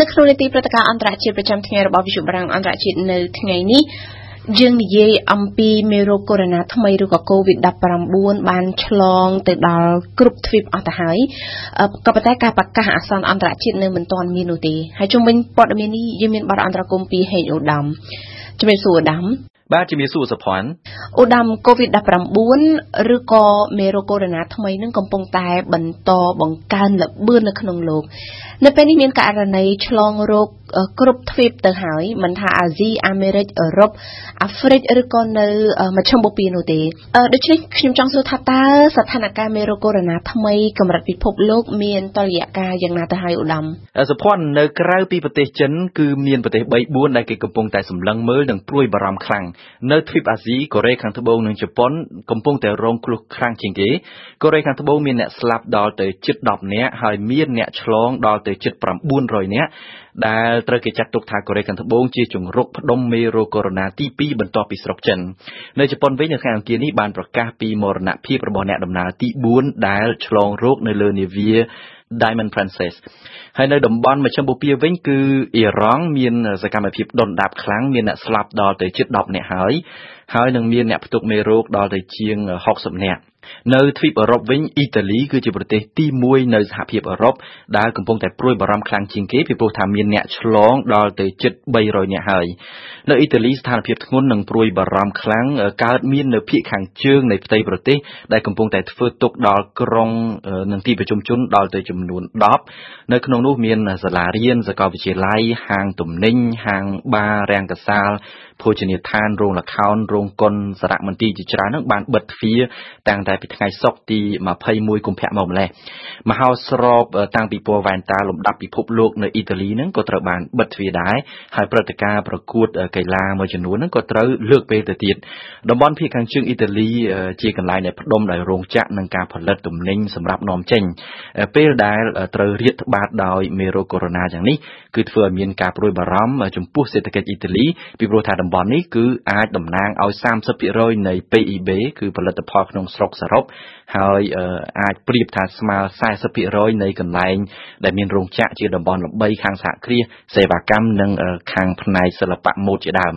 នៅក្នុងនីតិព្រឹត្តិការណ៍អន្តរជាតិប្រចាំថ្ងៃរបស់វិទ្យុបារាំងអន្តរជាតិនៅថ្ងៃនេះយើងនិយាយអំពីមេរោគកូវីដ -19 ថ្មីឬក៏ COVID-19 បានឆ្លងទៅដល់គ្រប់ទ្វីបអស់ទៅហើយក៏ប៉ុន្តែការប្រកាសអាសន្នអន្តរជាតិនៅមិនទាន់មាននោះទេហើយជុំវិញព័ត៌មាននេះយើងមានបទអន្តរកម្មពីហេងអូដាមជំរាបសួរអូដាម បាទជំរាបសួរសុភ័ណ្ឌអូដាម COVID-19 ឬក៏មេរោគកូវីដ -19 ថ្មីនឹងកំពុងតែបន្តបង្កើនល្បឿននៅក្នុងលោក នៅពេលនេះមានករណីឆ្លងរោគ គ្រប់ទ្វីបទៅហើយមិនថាអាស៊ីអាមេរិកអឺរ៉ុបអាហ្វ្រិកឬក៏នៅមជ្ឈមបូព៌ានោះទេដូច្នេះខ្ញុំចង់សួរថាតើស្ថានភាពមេរោគកូវីដ -19 ថ្មីកម្រិតពិភពលោកមានតលយៈកាលយ៉ាងណាទៅហើយឧត្តមសុភ័ណ្ឌនៅក្រៅពីប្រទេសចិនគឺមានប្រទេស3 4ដែលគេកំពុងតែសម្លឹងមើលនិងព្រួយបារម្ភខ្លាំងនៅទ្វីបអាស៊ីកូរ៉េខាងត្បូងនិងជប៉ុនកំពុងតែរងគ្រោះខ្លាំងជាងគេកូរ៉េខាងត្បូងមានអ្នកស្លាប់ដល់ទៅជិត10នាក់ហើយមានអ្នកឆ្លងដល់ទៅជិត900នាក់ ដែលត្រូវគេចាត់ទុកថាកូរ៉េខាងត្បូងជាជំរកផ្ដុំមេរោគកូវីដ -19 ទី2បន្ទាប់ពីស្រុកចិននៅជប៉ុនវិញនៅថ្ងៃអង្គារនេះបានប្រកាសពីមរណភាពរបស់អ្នកដំណើរទី4ដែលឆ្លងរោគនៅលើនាវា Diamond Princess ហើយនៅតំបន់មជ្ឈមបូព៌ាវិញគឺអ៊ីរ៉ង់មានសកម្មភាពដុនដាបខ្លាំងមានអ្នកស្លាប់ដល់ទៅជិត10នាក់ហើយហើយនឹងមានអ្នកផ្ទុកមេរោគដល់ទៅជាង60នាក់ នៅទ្វីបអឺរ៉ុបវិញអ៊ីតាលីគឺជាប្រទេសទី1នៅសហភាពអឺរ៉ុបដែលកំពុងតែព្រួយបារម្ភខ្លាំងជាងគេពីព្រោះថាមានអ្នកឆ្លងដល់ទៅជិត300នាក់ហើយនៅអ៊ីតាលីស្ថានភាពធ្ងន់និងព្រួយបារម្ភខ្លាំងកើតមាននៅភាគខាងជើងនៃផ្ទៃប្រទេសដែលកំពុងតែធ្វើទុកដល់ក្រុងនិងទីប្រជុំជនដល់ទៅចំនួន10នៅក្នុងនោះមានសាលារៀនសាកលវិទ្យាល័យហាងទំនិញហាងបាររាំងកាសាលភោជនីយដ្ឋានរោងល្ខោនរោងកុនសារមន្ទីរជាច្រើននឹងបានបិទទ្វារតាំងតែពីថ្ងៃសុក្រទី21កុម្ភៈមកម្លេះមហោស្រពតាំងពីពណ៌វ៉ែនតាលំដាប់ពិភពលោកនៅអ៊ីតាលីនឹងក៏ត្រូវបានបិទទ្វារដែរហើយព្រឹត្តិការណ៍ប្រកួតកីឡាមួយចំនួននឹងក៏ត្រូវលើកពេលទៅទៀតតំបន់ភាគខាងជើងអ៊ីតាលីជាកន្លែងដែលផ្ដុំដោយរោងចក្រនិងការផលិតទំនិញសម្រាប់នាំចេញពេលដែលត្រូវរាតត្បាតដោយមេរោគកូវីដ -19 យ៉ាងនេះគឺធ្វើឲ្យមានការព្រួយបារម្ភចំពោះសេដ្ឋកិច្ចអ៊ីតាលីពីព្រោះថាតំបន់នេះគឺអាចតំណាងឲ្យ30%នៃ PIB គឺផលិតផលក្នុងស្រុកសរុបហើយអាចប្រៀបថាស្មើ40%នៃកន្លែងដែលមានរោងចក្រជាតំបន់លំបីខាងសហគ្រាសសេវាកម្មនិងខាងផ្នែកសិល្បៈម៉ូដជាដើម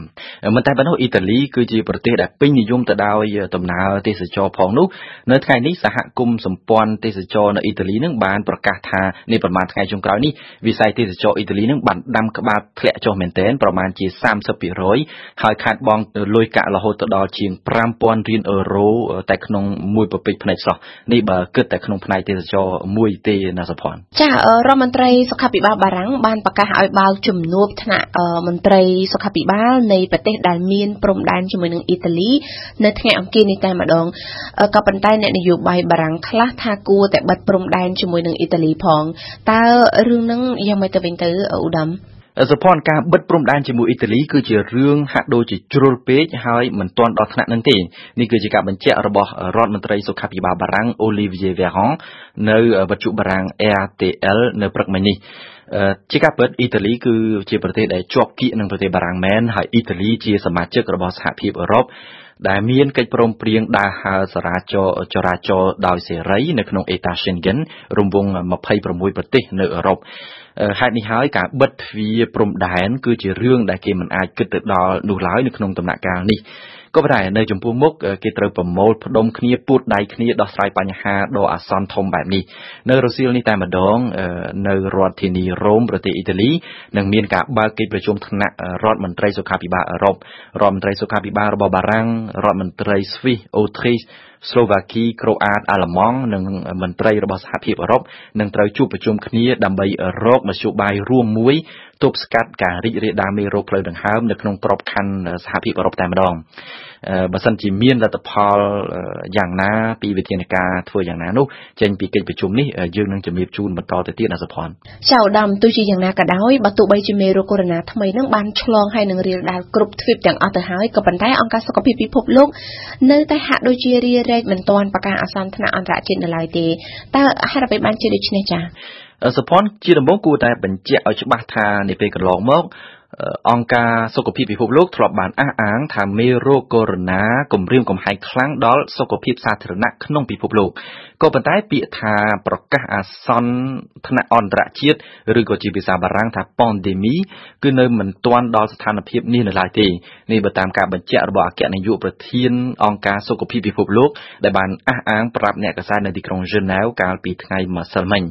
មិនតែប៉ុណ្ណោះអ៊ីតាលីគឺជាប្រទេសដែលពេញនិយមទៅដោយដំណើរទេសចរផងនោះនៅថ្ងៃនេះសហគមន៍សម្ព័ន្ធទេសចរនៅអ៊ីតាលីនឹងបានប្រកាសថានេះប្រហែលថ្ងៃចុងក្រោយនេះវិស័យទេសចរអ៊ីតាលីនឹងបានដាំក្បាលធ្លាក់ចុះមែនទែនប្រមាណជា30%ហើយខាតបង់លុយកាក់រហូតទៅដល់ជាង5000រៀលអឺរ៉ូតែក្នុងមួយប្រពេចភ្នែកសោះនេះបើគិតតែក្នុងផ្នែកទេសចរមួយទេណាសុភ័ណ្ឌចារដ្ឋមន្ត្រីសុខាភិបាលបារាំងបានប្រកាសឲ្យបើកជំនួបថ្នាក់មន្ត្រីសុខាភិបាលនៃប្រទេសដែលមានព្រំដែនជាមួយនឹងអ៊ីតាលីនៅថ្ងៃអង្គារនេះតែម្ដងក៏ប៉ុន្តែអ្នកនយោបាយបារាំងខ្លះថាគួរតែបិទព្រំដែនជាមួយនឹងអ៊ីតាលីផងតើរឿងហ្នឹងយ៉ាងម៉េចទៅវិញទៅឧត្តម សុភ័ណ្ឌការបិទព្រំដែនជាមួយអ៊ីតាលីគឺជារឿងហាក់ដូចជាជ្រុលពេកហើយមិនទាន់ដល់ថ្នាក់នឹងទេនេះគឺជាការបញ្ជាក់របស់រដ្ឋមន្ត្រីសុខាភិបាលបារាំង Olivier Véran នៅវិទ្យុបារាំង RTL នៅព្រឹកមិញនេះជាការពិតអ៊ីតាលីគឺជាប្រទេសដែលជាប់គៀកនឹងប្រទេសបារាំងមែនហើយអ៊ីតាលីជាសមាជិករបស់សហភាពអឺរ៉ុប ដែលមានកិច្ចព្រមព្រៀងដើរហើរចរាចរចរាចរដោយសេរីនៅក្នុងអេតា Schengen រង្វង់26ប្រទេសនៅអឺរ៉ុបហេតុនេះហើយការបិទទ្វារព្រំដែនគឺជារឿងដែលគេមិនអាចគិតទៅដល់នោះឡើយនៅក្នុងដំណាក់កាលនេះ ក៏ប៉ុន្តែនៅចំពោះមុខគេត្រូវប្រមូលផ្ដុំគ្នាពួតដៃគ្នាដោះស្រាយបញ្ហាដ៏អាសន្នធំបែបនេះនៅរសៀលនេះតែម្ដងនៅរដ្ឋធានីរ៉ូមប្រទេសអ៊ីតាលីនឹងមានការបើកកិច្ចប្រជុំថ្នាក់រដ្ឋមន្ត្រីសុខាភិបាលអឺរ៉ុបរដ្ឋមន្ត្រីសុខាភិបាលរបស់បារាំងរដ្ឋមន្ត្រីស្វីសអូទ្រីសស្លូវ៉ាគីក្រូអាតអាល្លឺម៉ង់និងមន្ត្រីរបស់សហភាពអឺរ៉ុបនឹងត្រូវជួបប្រជុំគ្នាដើម្បីរកមធ្យោបាយរួមមួយ ទប់ស្កាត់ការរីករាលដាលមេរោគផ្លូវដង្ហើមនៅក្នុងក្របខ័ណ្ឌសហភាពអឺរ៉ុបតែម្ដងបើសិនជាមានលទ្ធផលយ៉ាងណា ពីវិធានការធ្វើយ៉ាងណានោះចេញពីកិច្ចប្រជុំនេះយើងនឹងជំរាបជូនបន្តទៅទៀតណាសុផាន់ចៅដាមទោះជាយ៉ាងណាក៏ដោយបើទោះបីជាមេរោគកូវីដ -19 ថ្មីនឹងបានឆ្លងហើយនឹងរាលដាលគ្រប់ទ្វីបទាំងអស់ទៅហើយក៏ប៉ុន្តែអង្គការសុខភាពពិភពលោកនៅតែហាក់ដូចជារារែកមិនទាន់ប្រកាសអាសន្នថ្នាក់អន្តរជាតិនៅឡើយទេតើហេតុអ្វីបានជាដូច្នេះចា៎ សុផាន់ជាដំបូងគួរតែបញ្ជាក់ឲ្យច្បាស់ថានាពេលកន្លងមក អង្គការសុខភាពពិភពលោកធ្លាប់បានអះអាងថាមេរោគកូវីដ -19 គំរាមកំហែងខ្លាំងដល់សុខភាពសាធារណៈក្នុងពិភពលោកក៏ប៉ុន្តែពាក្យថាប្រកាសអាសន្នថ្នាក់អន្តរជាតិឬក៏ជាភាសាបារាំងថា pandemic គឺនៅមិនទាន់ដល់ស្ថានភាពនេះនៅឡើយទេនេះបើតាមការបញ្ជាក់របស់អគ្គនាយកប្រធានអង្គការសុខភាពពិភពលោកដែលបានអះអាងប្រាប់អ្នកកាសែតនៅទីក្រុងហ្សឺណែវកាលពីថ្ងៃម្សិលមិញ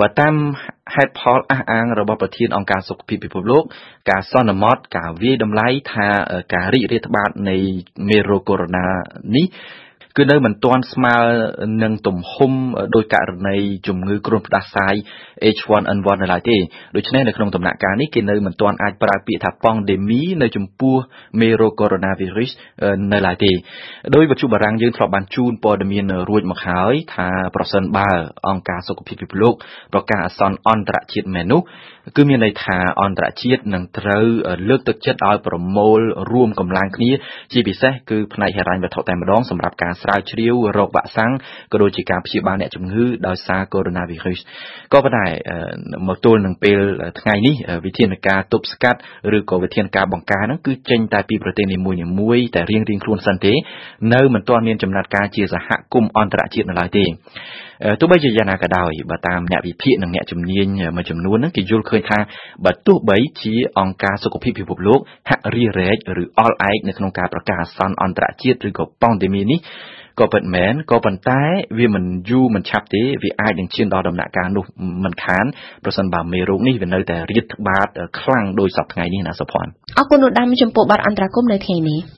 បើតាមហេតុផលអះអាងរបស់ប្រធានអង្គការសុខភាពពិភពលោកការសន្មត់ការវាយតម្លៃថាការរីករាលត្បាតនៃមេរោគកូវីដ -19 នេះ គឺនៅមិនទាន់ស្មើនឹងទំហំដោយករណីជំងឺគ្រុនផ្ដាសាយ H1N1 នៅឡើយទេដូច្នេះនៅក្នុងដំណាក់កាលនេះគេនៅមិនទាន់អាចប្រើពាក្យថា pandemic នៅចំពោះមេរោគ coronavirus នៅឡើយទេដោយវិទ្យុបារាំងយើងធ្លាប់បានជូនព័ត៌មានរួចមកហើយថាប្រសិនបើអង្គការសុខភាពពិភពលោកប្រកាសអាសន្នអន្តរជាតិមែននោះគឺមានន័យថាអន្តរជាតិនឹងត្រូវលើកទឹកចិត្តឲ្យប្រមូលរួមកម្លាំងគ្នា ជាពិសេសគឺផ្នែកហិរញ្ញវត្ថុតែម្ដងសម្រាប់ការស្រាវជ្រាវរោគវ៉ាក់សាំងក៏ដូចជាការព្យាបាលអ្នកជំងឺដោយសារកូវីដ -19 ក៏ប៉ុន្តែមកទល់នឹងពេលថ្ងៃនេះវិធានការទប់ស្កាត់ឬក៏វិធានការបង្ការហ្នឹងគឺចេញតែពីប្រទេសនីមួយៗតែរៀងៗខ្លួនសិនទេ នៅមិនទាន់មានចំណាត់ការជាសហគមន៍អន្តរជាតិនៅឡើយទេទោះបីជាយ៉ាងណាក៏ដោយបើតាមអ្នកវិភាគនិងអ្នកជំនាញមួយចំនួនហ្នឹងគេយល់ឃើញថាបើទោះបីជាអង្គការសុខភាពពិភពលោកហាក់រារែកឬអល់ឯកនៅក្នុងការប្រកាសអាសន្នអន្តរជាតិឬក៏ប៉ង់ដេមីនេះ ក៏ពិតមែនក៏ប៉ុន្តែ វាមិនយូរមិនឆាប់ទេវាអាចនឹងឈានដល់ដំណាក់កាលនោះមិនខានប្រសិនបើមេរោគនេះវានៅតែរាតត្បាតខ្លាំងដោយសពថ្ងៃនេះណាសុភ័ណ្ឌអរគុណឧត្តមចំពោះបទអន្តរាគមន៍នៅថ្ងៃនេះ